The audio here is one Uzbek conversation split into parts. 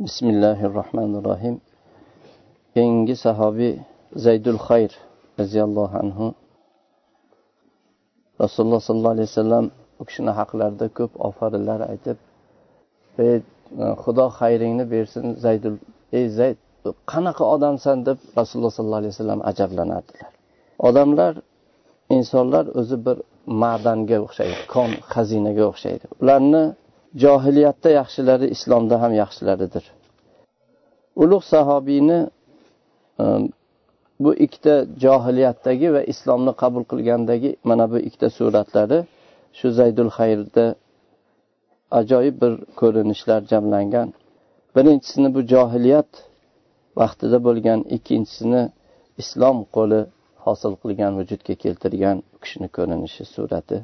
bismillahi rohmanir rohim keyingi sahobiy zaydul xayr roziyallohu anhu. Rasululloh sollallohu alayhi vasallam u kishini haqlarida ko'p ofarinlar aytib ey e, xudo xayringni bersin zaydul ey zayd qanaqa odamsan? deb rasululloh sollallohu alayhi vasallam ajablanardilar. Odamlar insonlar o'zi bir ma'danga o'xshaydi kon xazinaga o'xshaydi. Ularni johiliyatda yaxshilari islomda ham yaxshilaridir. Ulug' sahobiyni e, bu ikkita johiliyatdagi va islomni qabul qilgandagi mana bu ikkita suratlari shu zaydul xayrda ajoyib bir ko'rinishlar jamlangan. Birinchisini bu johiliyat vaqtida bo'lgan ikkinchisini islom qo'li hosil qilgan vujudga keltirgan u kishini ko'rinishi surati.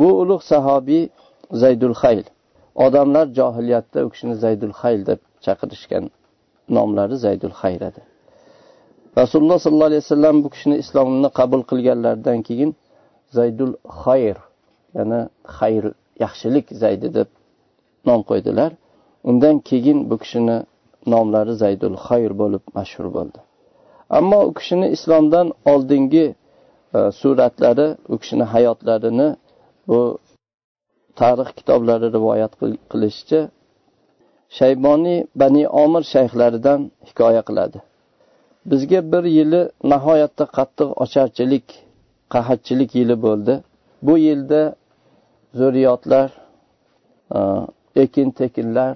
Bu ulug' sahobiy zaydul hayl odamlar johiliyatda u kishini zaydul hayl deb chaqirishgan nomlari zaydul xayr edi rasululloh sollallohu alayhi vasallam bu kishini islomni qabul qilganlaridan keyin zaydul xayr ya'ni xayr yaxshilik zaydi deb nom qo'ydilar. Undan keyin bu kishini nomlari zaydul xayr bo'lib mashhur bo'ldi. Ammo u kishini islomdan oldingi e, suratlari u kishini hayotlarini bu tarix kitoblari rivoyat qilishicha shayboniy bani omir shayxlaridan hikoya qiladi. Bizga bir yili nihoyatda qattiq ocharchilik qahatchilik yili bo'ldi. Bu yilda zurriyotlar ekin tekinlar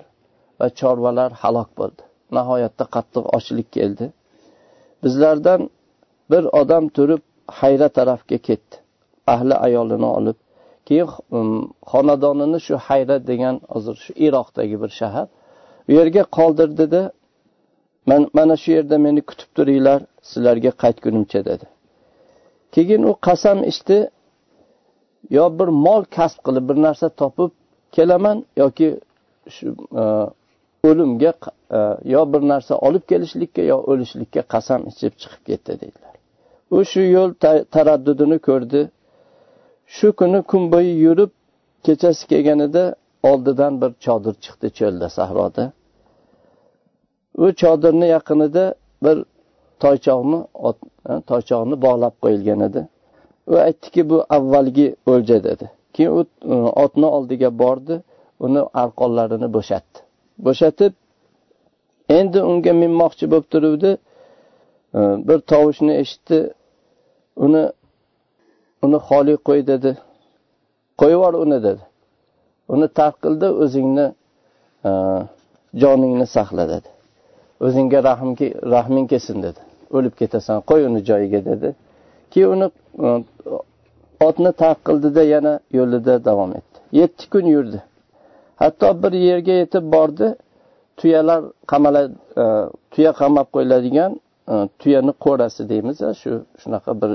va chorvalar halok bo'ldi. Nihoyatda qattiq ochlik keldi. Bizlardan bir odam turib hayra tarafga ketdi. Ahli ayolini olib keyin xonadonini shu hayra degan hozir shu iroqdagi bir shahar. U yerga qoldirdida mana shu yerda meni kutib turinglar sizlarga qaytgunimcha dedi. Keyin u qasam ichdi yo bir mol kasb qilib bir narsa topib kelaman yoki shu e, o'limga e, yo bir narsa olib kelishlikka yo o'lishlikka qasam ichib chiqib ketdi deydilar u shu yo'l taraddudini ko'rdi. Shu kuni kun bo'yi yurib kechasi kelganida oldidan bir chodir chiqdi cho'lda sahroda. U chodirni yaqinida bir toychoqni toychoqni bog'lab qo'yilgan edi. U aytdiki bu avvalgi o'lja dedi. Keyin u e, otni oldiga bordi uni arqonlarini bo'shatdi. Bo'shatib endi unga minmoqchi bo'lib turuvdi. E, bir tovushni eshitdi. Uni uni xoli qo'y dedi. Qo'yib yubor uni dedi. Uni tark qildi o'zingni e, joningni saqla dedi. O'zingga rahming kelsin dedi. O'lib ketasan qo'y uni joyiga dedi. Keyin uni e, otni tark qildida yana yo'lida davom etdi. Yetti kun yurdi. Hatto bir yerga yetib bordi. Tuyalar qamala e, tuya qamab qo'yiladigan tuyani qo'rasi deymiz shu shunaqa bir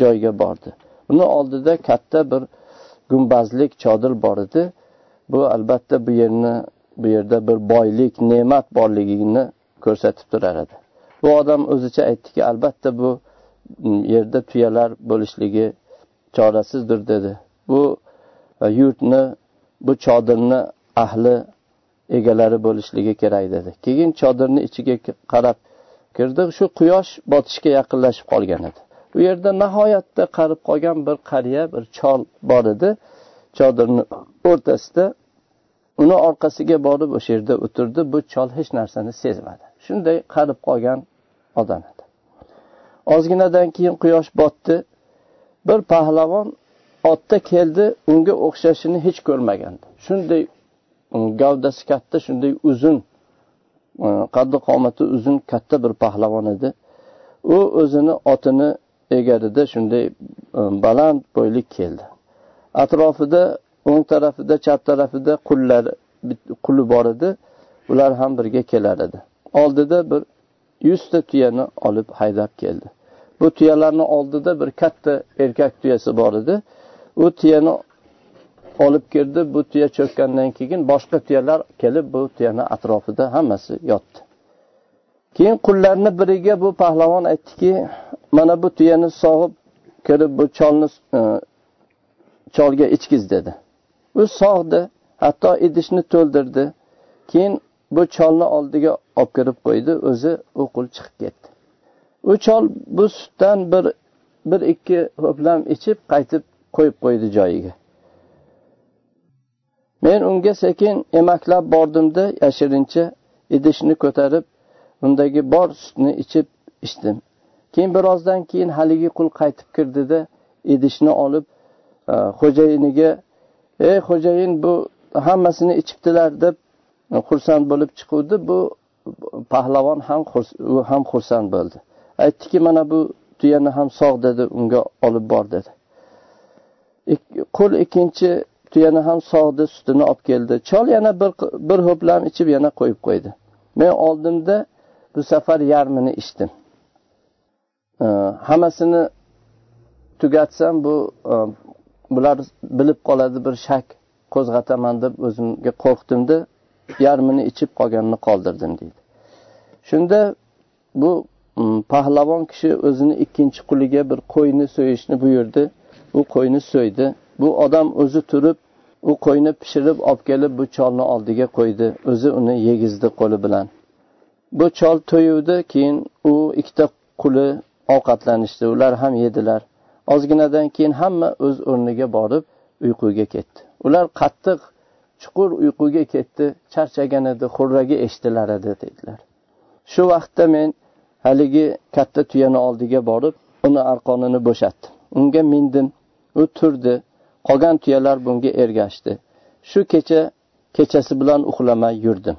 joyga bordi. Uni oldida katta bir gumbazlik chodir bor edi. Bu albatta bu yerni bu yerda bir boylik ne'mat borligini ko'rsatib turar edi. Bu odam o'zicha aytdiki albatta bu mm, yerda tuyalar bo'lishligi chorasizdir dedi. Bu e, yurtni bu chodirni ahli egalari bo'lishligi kerak dedi. Keyin chodirni ichiga qarab kirdi. Shu quyosh botishga yaqinlashib qolgan edi. U yerda nihoyatda qarib qolgan bir qariya bir chol bor edi. Chodirni o'rtasida uni orqasiga borib o'sha yerda o'tirdi. Bu chol hech narsani sezmadi. Shunday qarib qolgan odam edi. Ozginadan keyin quyosh botdi. Bir pahlavon otda keldi. Unga o'xshashini hech ko'rmagandi. Shunday gavdasi katta shunday uzun e, qaddi qomati uzun katta bir pahlavon edi. U o'zini otini egarida shunday e, baland bo'ylik keldi. Atrofida o'ng tarafida chap tarafida qullar quli bor edi. Ular ham birga kelar edi. Oldida bir yuzta tuyani olib haydab keldi. Bu tuyalarni oldida bir katta erkak tuyasi bor edi. U tuyani olib kirdi. Bu tuya cho'kkandan keyin boshqa tuyalar kelib bu tuyani atrofida hammasi yotdi. Keyin qullarni biriga bu pahlavon aytdiki mana bu tuyani sog'ib kirib bu cholni e, cholga ichkiz dedi. U sog'di hatto idishni to'ldirdi. Keyin bu cholni oldiga olib kirib qo'ydi o'zi u qul chiqib ketdi. U chol bu sutdan bir bir ikki ho'plam ichib qaytib qo'yib qo'ydi joyiga. Men unga sekin emaklab bordimda yashirincha idishni ko'tarib undagi bor sutni ichib ichdim. Keyin birozdan keyin haligi qul qaytib kirdida idishni olib e, xo'jayiniga ey xo'jayin bu hammasini ichibdilar deb e, xursand bo'lib chiquvdi. Bu pahlavon ham u ham xursand bo'ldi. Aytdiki mana bu tuyani ham sog' dedi unga olib bor dedi. Qul ikkinchi tuyani ham sog'di sutini olib keldi. Chol yana bir bir ho'plam ichib yana qo'yib qo'ydi. Men oldimda bu safar yarmini ichdim. Hammasini tugatsam bu e, bular bilib qoladi bir shak qo'zg'ataman deb o'zimga qo'rqdimda yarmini ichib qolganini qoldirdim deydi. Shunda bu pahlavon kishi o'zini ikkinchi quliga bir qo'yni so'yishni buyurdi. U qo'yni so'ydi. Bu odam o'zi turib u qo'yni pishirib olib kelib bu cholni oldiga qo'ydi. O'zi uni yegizdi qo'li bilan. Bu chol to'yuvdi keyin u ikkita quli ovqatlanishdi. Ular ham yedilar. Ozginadan keyin hamma o'z o'rniga borib uyquga ketdi. Ular qattiq chuqur uyquga ketdi charchagan edi xurragi eshitilar edi dedilar. Shu vaqtda men haligi katta tuyani oldiga borib uni arqonini bo'shatdim. Unga mindim. U turdi. Qolgan tuyalar bunga ergashdi. Shu kecha kechasi bilan uxlamay yurdim.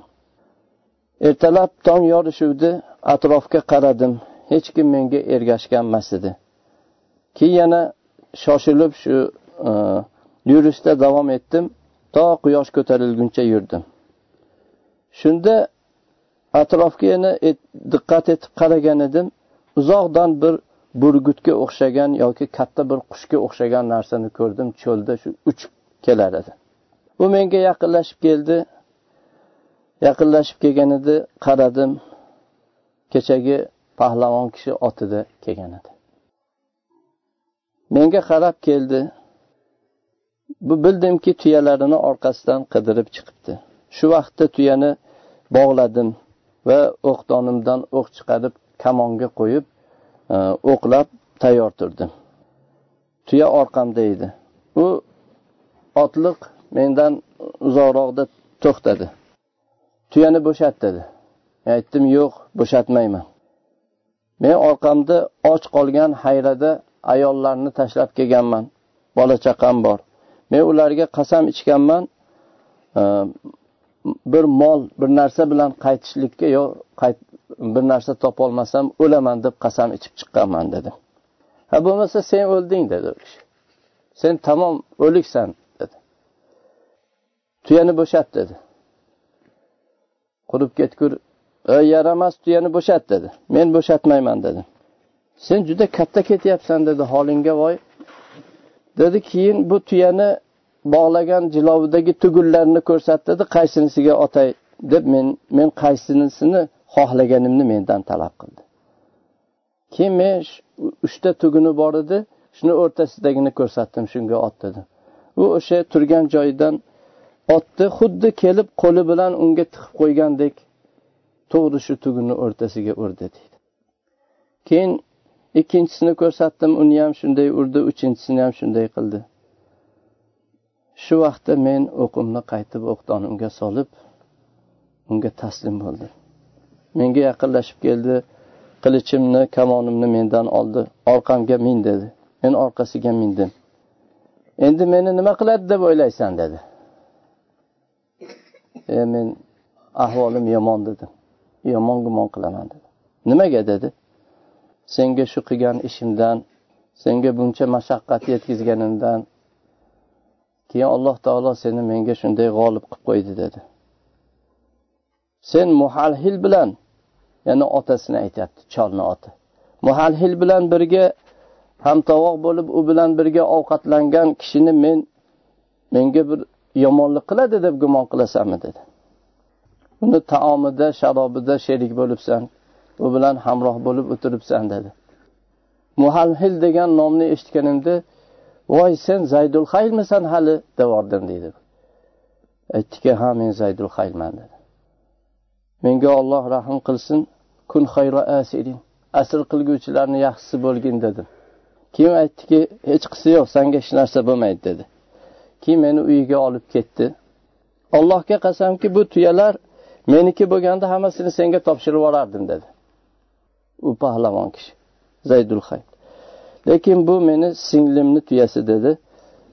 Ertalab tong yorishuvdi atrofga qaradim. Hech kim menga ergashgan emas edi. Keyin yana shoshilib shu e, yurishda davom etdim. To quyosh ko'tarilguncha yurdim. Shunda atrofga yana diqqat etib qaragan edim. Uzoqdan bir burgutga o'xshagan yoki katta bir qushga o'xshagan narsani ko'rdim. Cho'lda shu uchib kelar edi. U menga yaqinlashib keldi. Yaqinlashib kelganida qaradim kechagi pahlavon kishi otida kelgan edi. Menga qarab keldi bu bildimki tuyalarini orqasidan qidirib chiqibdi. Shu vaqtda tuyani bog'ladim va o'qdonimdan o'q chiqarib kamonga qo'yib e, o'qlab tayyor turdim. Tuya orqamda edi. U otliq mendan uzoqroqda to'xtadi. Tuyani bo'shat dedi. E, aytdim yo'q bo'shatmayman. Men orqamda och qolgan hayrada ayollarni tashlab kelganman. Bola chaqam bor. Men ularga qasam ichganman. E, bir mol bir narsa bilan qaytishlikka yo bir narsa topolmasam o'laman deb qasam ichib chiqqanman dedi. Ha bo'lmasa sen o'lding dedi u kishi. Sen tamom o'liksan dedi. Tuyani bo'shat dedi. Qurib ketgur. Yaramas tuyani bo'shat dedi. Men bo'shatmayman dedi. Sen juda katta ketyapsan dedi holingga voy. Dedi keyin bu tuyani bog'lagan jilovidagi tugunlarni ko'rsatdi qaysinisiga otay deb men men qaysinisini xohlaganimni mendan talab qildi. Keyin men uchta tuguni bor edi shuni o'rtasidagini ko'rsatdim shunga ot dedi. U o'sha turgan joyidan otdi xuddi kelib qo'li bilan unga tiqib qo'ygandek to'g'ri shu tugunni o'rtasiga urdi deydi. Keyin ikkinchisini ko'rsatdim uni ham shunday urdi uchinchisini ham shunday qildi. Shu vaqtda men o'qimni qaytib o'qdonimga solib unga taslim bo'ldim. Menga yaqinlashib keldi qilichimni kamonimni mendan oldi. Orqamga min dedi. Men orqasiga mindim. Endi meni nima qiladi deb o'ylaysan dedi. E men ahvolim yomon dedim yomon gumon qilaman dedi. Nimaga dedi? Senga shu qilgan ishimdan senga buncha mashaqqat yetkazganimdan keyin alloh taolo seni menga shunday g'olib qilib qo'ydi dedi. Sen muhalhil bilan yana otasini aytyapti cholni oti. Muhalhil bilan birga hamtovoq bo'lib u bilan birga ovqatlangan kishini men menga bir yomonlik qiladi deb gumon qilasanmi dedi. Uni taomida sharobida sherik bo'libsan u bilan hamroh bo'lib o'tiribsan dedi. Muhalhil degan nomni eshitganimda voy sen zaydul haylmisan hali devordim deydi aytdiki ha men zaydul haylman dedi. Menga olloh rahm qilsin kun xayro asirin asr qilguvchilarni yaxshisi bo'lgin dedim. Keyin aytdiki hech qisi yo'q sanga hech narsa bo'lmaydi dedi. Keyin meni uyiga olib ketdi. Allohga qasamki bu tuyalar meniki bo'lganda hammasini senga topshirib yuborardim dedi. U pahlavon kishi zaydul hay lekin bu meni singlimni tuyasi dedi.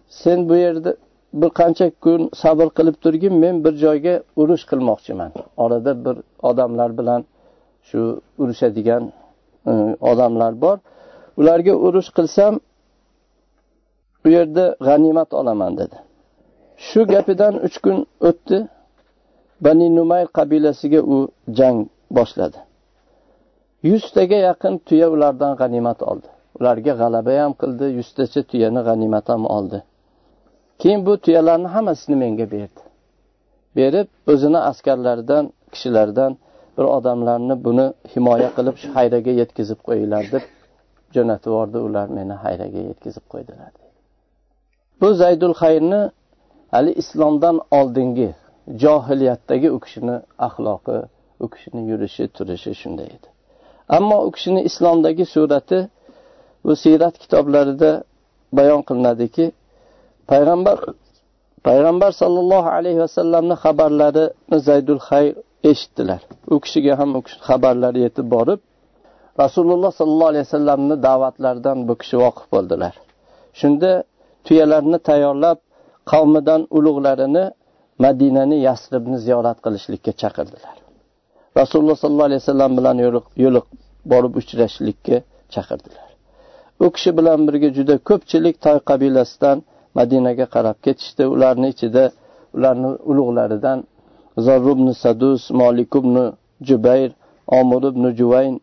Sen bu yerda bir qancha kun sabr qilib turgin men bir joyga urush qilmoqchiman. Orada bir odamlar bilan shu urushadigan e, odamlar bor. Ularga urush qilsam u yerda g'animat olaman dedi. Shu gapidan uch kun o'tdi. Bani numay qabilasiga u jang boshladi. Yuztaga yaqin tuya ulardan g'animat oldi. Ularga g'alaba ham qildi yuztacha tuyani g'animat ham oldi. Keyin bu tuyalarni hammasini menga berdi. Berib o'zini askarlaridan kishilardan bir odamlarni buni himoya qilib shu hayraga yetkazib qo'yinglar deb jo'natib yubordi ular meni hayraga yetkazib qo'ydilar bu zaydul xayrni hali islomdan oldingi johiliyatdagi u kishini axloqi u kishini yurishi turishi shunday edi. Ammo u kishini islomdagi surati bu siyrat kitoblarida bayon qilinadiki payg'ambar payg'ambar sollallohu alayhi vasallamni xabarlarini zaydul xayr eshitdilar. U kishiga ham u kishi xabarlari yetib borib rasululloh sollallohu alayhi vasallamni da'vatlaridan bu kishi voqif bo'ldilar. Shunda tuyalarni tayyorlab qavmidan ulug'larini madinani yasribni ziyorat qilishlikka chaqirdilar. Rasululloh sollallohu alayhi vasallam bilan yo'liq borib uchrashishlikka chaqirdilar. U kishi bilan birga juda ko'pchilik toy qabilasidan madinaga qarab ketishdi. Ularni ichida ularni ulug'laridan zarrubn sadus molik ibn jubayr omir ibn juvayn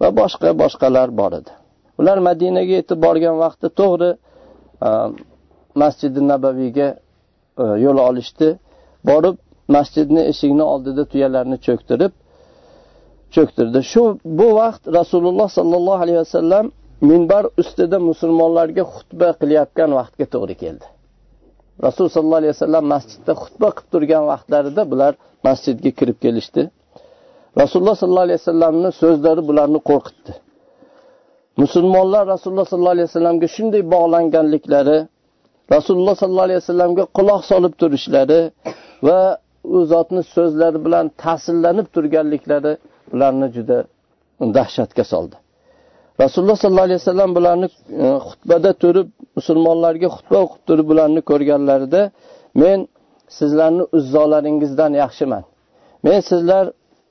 va boshqa boshqalar bor edi. Ular madinaga yetib borgan vaqtda to'g'ri Э, masjidi nabaviyga э, yo'l olishdi. Borib masjidni eshigini oldida tuyalarni cho'ktirib cho'ktirdi. Shu bu vaqt rasululloh sollallohu alayhi vasallam minbar ustida musulmonlarga xutba qilayotgan vaqtga to'g'ri keldi. Rasululloh sollallohu alayhi vasallam masjidda xutba qilib turgan vaqtlarida bular masjidga kirib kelishdi. Rasululloh sollallohu alayhi vasallamni so'zlari bularni qo'rqitdi. Musulmonlar rasululloh sollallohu alayhi vasallamga shunday bog'langanliklari rasululloh sollallohu alayhi vasallamga quloq solib turishlari va u zotni so'zlari bilan ta'sirlanib turganliklari ularni juda dahshatga soldi. Rasululloh sollallohu alayhi vasallam bularni e, xutbada turib musulmonlarga xutba o'qib turib bularni ko'rganlarida men sizlarni uzzolaringizdan yaxshiman. Men sizlar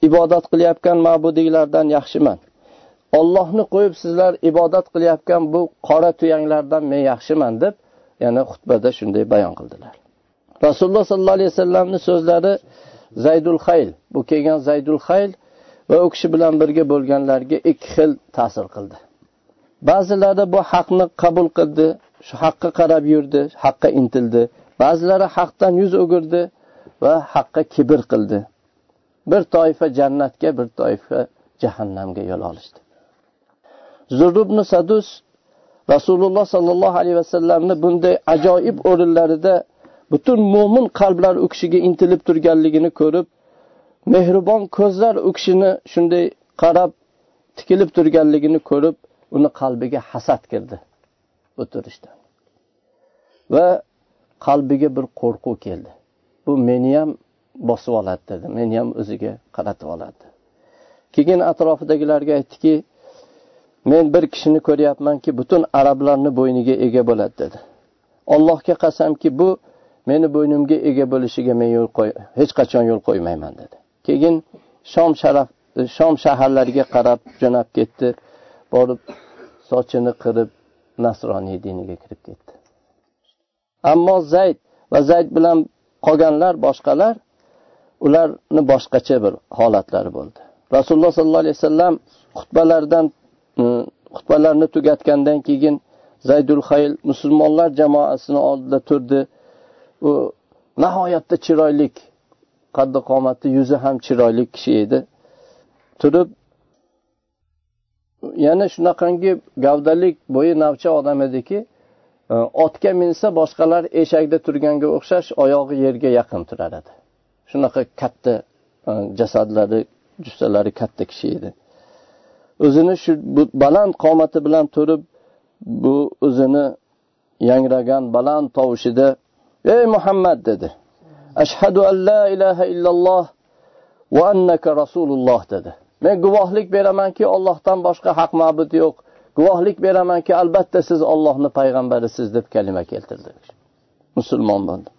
ibodat qilayotgan ma'budiylardan yaxshiman. Ollohni qo'yib sizlar ibodat qilayotgan bu qora tuyanglardan men yaxshiman deb yana xutbada shunday bayon qildilar. Rasululloh sollallohu alayhi vasallamni so'zlari zaydul xayl bu kelgan zaydul xayl va u kishi bilan birga bo'lganlarga ikki xil ta'sir qildi. Ba'zilari bu haqni qabul qildi shu haqqa qarab yurdi haqqa intildi. Ba'zilari haqdan yuz o'girdi va haqqa kibr qildi. Bir toifa jannatga bir toifa jahannamga yo'l olishdi. Zurrubni sadus rasululloh sallallohu alayhi vasallamni bunday ajoyib o'rinlarida butun mo'min qalblar u kishiga intilib turganligini ko'rib mehribon ko'zlar u kishini shunday qarab tikilib turganligini ko'rib uni qalbiga hasad kirdi bu turishdan va qalbiga bir qo'rquv keldi. Bu meni ham bosib oladi dedi meni ham o'ziga qaratib oladi keyin atrofidagilarga aytdiki men bir kishini ko'ryapmanki butun arablarni bo'yniga ega bo'ladi dedi. Allohga qasamki bu meni bo'ynimga ega bo'lishiga men yo'l qo'y hech qachon yo'l qo'ymayman dedi. Keyin shom sharaf shom shaharlariga qarab jo'nab ketdi borib sochini qirib nasroniy diniga kirib ketdi. Ammo zayd va zayd bilan qolganlar boshqalar ularni boshqacha bir holatlari bo'ldi. Rasululloh sollallohu alayhi vasallam xutbalaridan xutbalarni tugatgandan keyin zaydul hayl musulmonlar jamoasini oldida turdi. U nihoyatda chiroyli qaddi qomati yuzi ham chiroyli kishi edi. Turib yana shunaqangi gavdalik bo'yi navcha odam ediki e, otga minsa boshqalar eshakda turganga o'xshash oyog'i yerga yaqin turar edi. Shunaqa katta e, jasadlari jussalari katta kishi edi. O'zini shu baland qomati bilan turib bu o'zini yangragan baland tovushida ey muhammad dedi. Ashhadu an la ilaha illalloh va annaka rasululloh dedi. Men guvohlik beramanki ollohdan boshqa haq ma'bud yo'q. Guvohlik beramanki albatta siz ollohni payg'ambarisiz deb kalima keltirdi. Musulmon bo'ldi.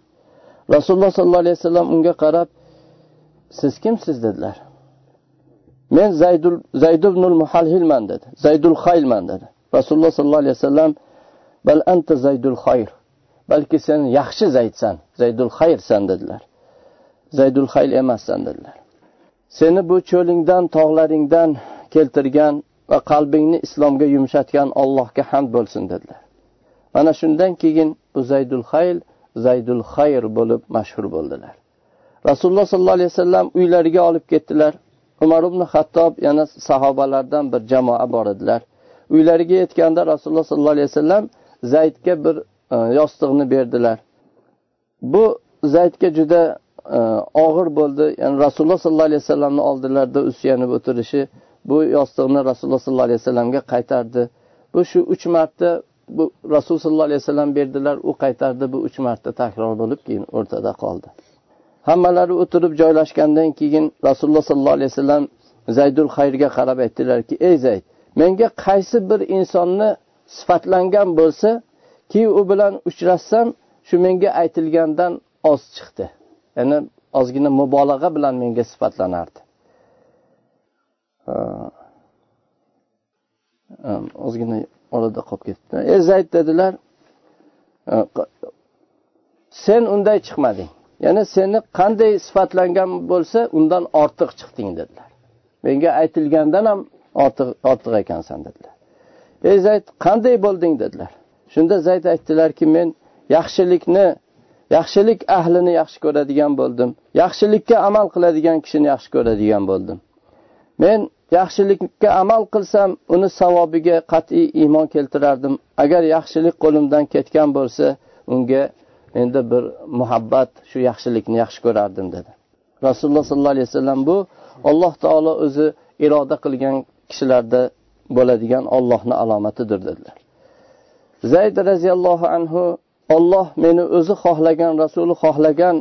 Rasululloh sollallohu alayhi vasallam unga qarab siz kimsiz? dedilar. Men zaydul zaydubnul muhalhilman dedi. Zaydul xaylman dedi. Rasululloh sollallohu alayhi vasallam bal anta zaydul xayr balki sen yaxshi zaydsan zaydul xayrsan dedilar. Zaydul xayl emassan dedilar. Seni bu cho'lingdan tog'laringdan keltirgan va qalbingni islomga yumshatgan allohga hamd bo'lsin dedilar. Mana shundan keyin bu zaydul xayl zaydul xayr bo'lib mashhur bo'ldilar. Rasululloh sollallohu alayhi vasallam uylariga olib ketdilar. Umar ibn hattob yana sahobalardan bir jamoa bor edilar. Uylariga yetganda rasululloh sollallohu alayhi vasallam zaydga bir e, yostiqni berdilar. Bu zaydga juda e, og'ir bo'ldi. Ya'ni rasululloh sollallohu alayhi vasallamni oldilarida usyanib suyanib o'tirishi bu yostiqni rasululloh sollallohu alayhi vasallamga qaytardi. Bu shu uch marta bu rasululloh sollallohu alayhi vasallam berdilar u qaytardi bu uch marta takror bo'lib keyin o'rtada qoldi. Hammalari o'tirib joylashgandan keyin rasululloh sollallohu alayhi vasallam zaydul xayrga qarab aytdilarki ey zayd menga qaysi bir insonni sifatlangan bo'lsa keyin u bilan uchrashsam shu menga aytilgandan oz chiqdi. Ya'ni ozgina mubolag'a bilan menga sifatlanardi. Ozgina orada qolib ketibdi ey zayd dedilar sen unday chiqmading. Ya'ni seni qanday sifatlangan bo'lsa undan ortiq chiqding dedilar. Menga aytilgandan ham ortiq ortiq ekansan dedilar. Ey zayd qanday bo'lding dedilar. Shunda zayd aytdilarki men yaxshilikni yaxshilik ahlini yaxshi ko'radigan bo'ldim. Yaxshilikka amal qiladigan kishini yaxshi ko'radigan bo'ldim. Men yaxshilikka amal qilsam uni savobiga qat'iy iymon keltirardim. Agar yaxshilik qo'limdan ketgan bo'lsa unga endi bir muhabbat shu yaxshilikni yaxshi ko'rardim dedi. Rasululloh sollallohu alayhi vasallam bu alloh taolo o'zi iroda qilgan kishilarda bo'ladigan ollohni alomatidir dedilar. Zayd roziyallohu anhu olloh meni o'zi xohlagan rasuli xohlagan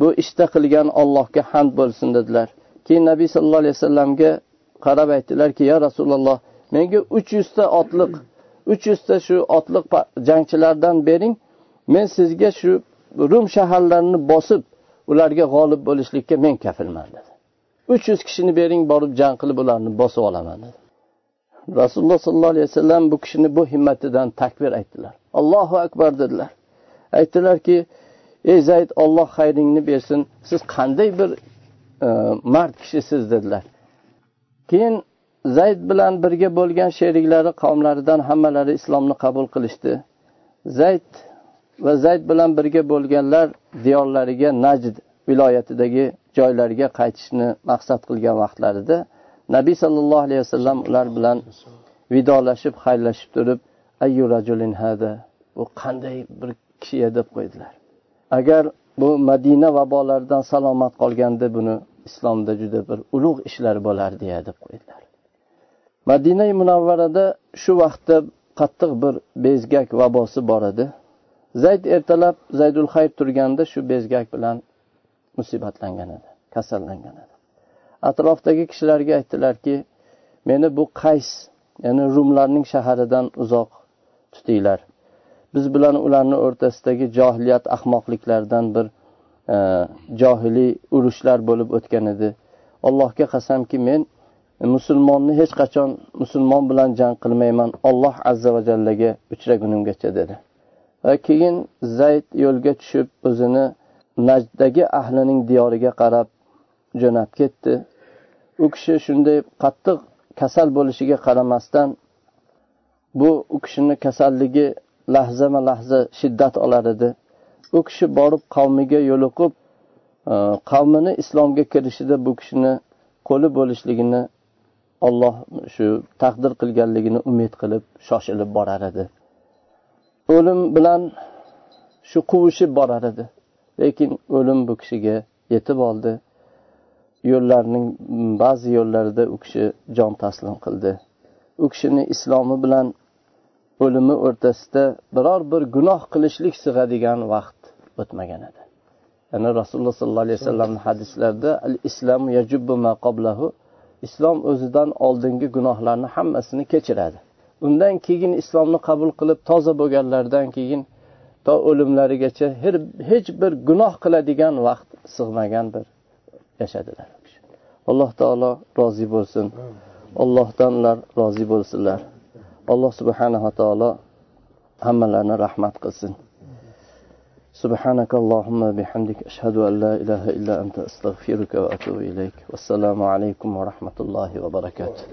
bu ishda qilgan ollohga hamd bo'lsin dedilar. Keyin nabiy sallallohu alayhi vasallamga qarab aytdilarki ya rasululloh menga uch yuzta otliq uch yuzta shu otliq jangchilardan bering men sizga shu rum shaharlarini bosib ularga g'olib bo'lishlikka men kafilman dedi. Uch yuz kishini bering borib jang qilib ularni bosib olaman dedi. Rasululloh sollallohu alayhi vasallam bu kishini bu himmatidan takbir aytdilar. Allohu akbar dedilar. Aytdilarki ey zayd olloh xayringni bersin. Siz qanday bir e, mard kishisiz dedilar. Keyin zayd bilan birga bo'lgan sheriklari qavmlaridan hammalari islomni qabul qilishdi. Zayd va zayd bilan birga bo'lganlar diyorlariga najd viloyatidagi joylariga qaytishni maqsad qilgan vaqtlarida nabiy sollallohu alayhi vasallam ular bilan vidolashib xayrlashib turib ayyu rajulin hada? Bu qanday bir kishi deb qo'ydilar. Agar bu madina vabolaridan salomat qolganda buni islomda juda bir ulug' ishlar bo'lardi deb qo'ydilar. Madina munavvarada shu vaqtda qattiq bir bezgak vabosi bor edi. Zayd ertalab zaydul xayr turganda shu bezgak bilan musibatlangan edi kasallangan edi. Atrofdagi kishilarga aytdilarki meni bu qays ya'ni rumlarning shaharidan uzoq tutinglar. Biz bilan ularni o'rtasidagi johiliyat ahmoqliklardan bir e, johiliy urushlar bo'lib o'tgan edi. Allohga qasamki men musulmonni hech qachon musulmon bilan jang qilmayman olloh azza va jallaga uchragunimgacha dedi. Keyin zayd yo'lga tushib o'zini najddagi ahlining diyoriga qarab jo'nab ketdi. U kishi shunday qattiq kasal bo'lishiga qaramasdan bu u kishini kasalligi lahzama lahza shiddat olar edi. U kishi borib qavmiga yo'liqib e, qavmini islomga kirishida bu kishini qo'li bo'lishligini olloh shu taqdir qilganligini umid qilib shoshilib borar edi. O'lim bilan shu quvishib borar edi. Lekin o'lim bu kishiga yetib oldi. Yo'llarning ba'zi yo'llarida u kishi jon taslim qildi. U kishini islomi bilan o'limi o'rtasida biror bir gunoh qilishlik sig'adigan vaqt o'tmagan edi. Ya'ni rasululloh sollallohu alayhi vasallamni hadislarida al islom yajubbu ma qoblahu islom o'zidan oldingi gunohlarni hammasini kechiradi. undan keyin islomni qabul qilib toza bo'lganlaridan keyin to o'limlarigacha hech bir gunoh qiladigan vaqt sig'magan bir yashadilar alloh taolo rozi bo'lsin allohdan ular rozi bo'lsinlar alloh subhanava taolo hammalarni rahmat qilsin سبحانك اللهم بحمدك أشهد أن لا إله إلا أنت أستغفرك وأتوب إليك والسلام عليكم ورحمة الله وبركاته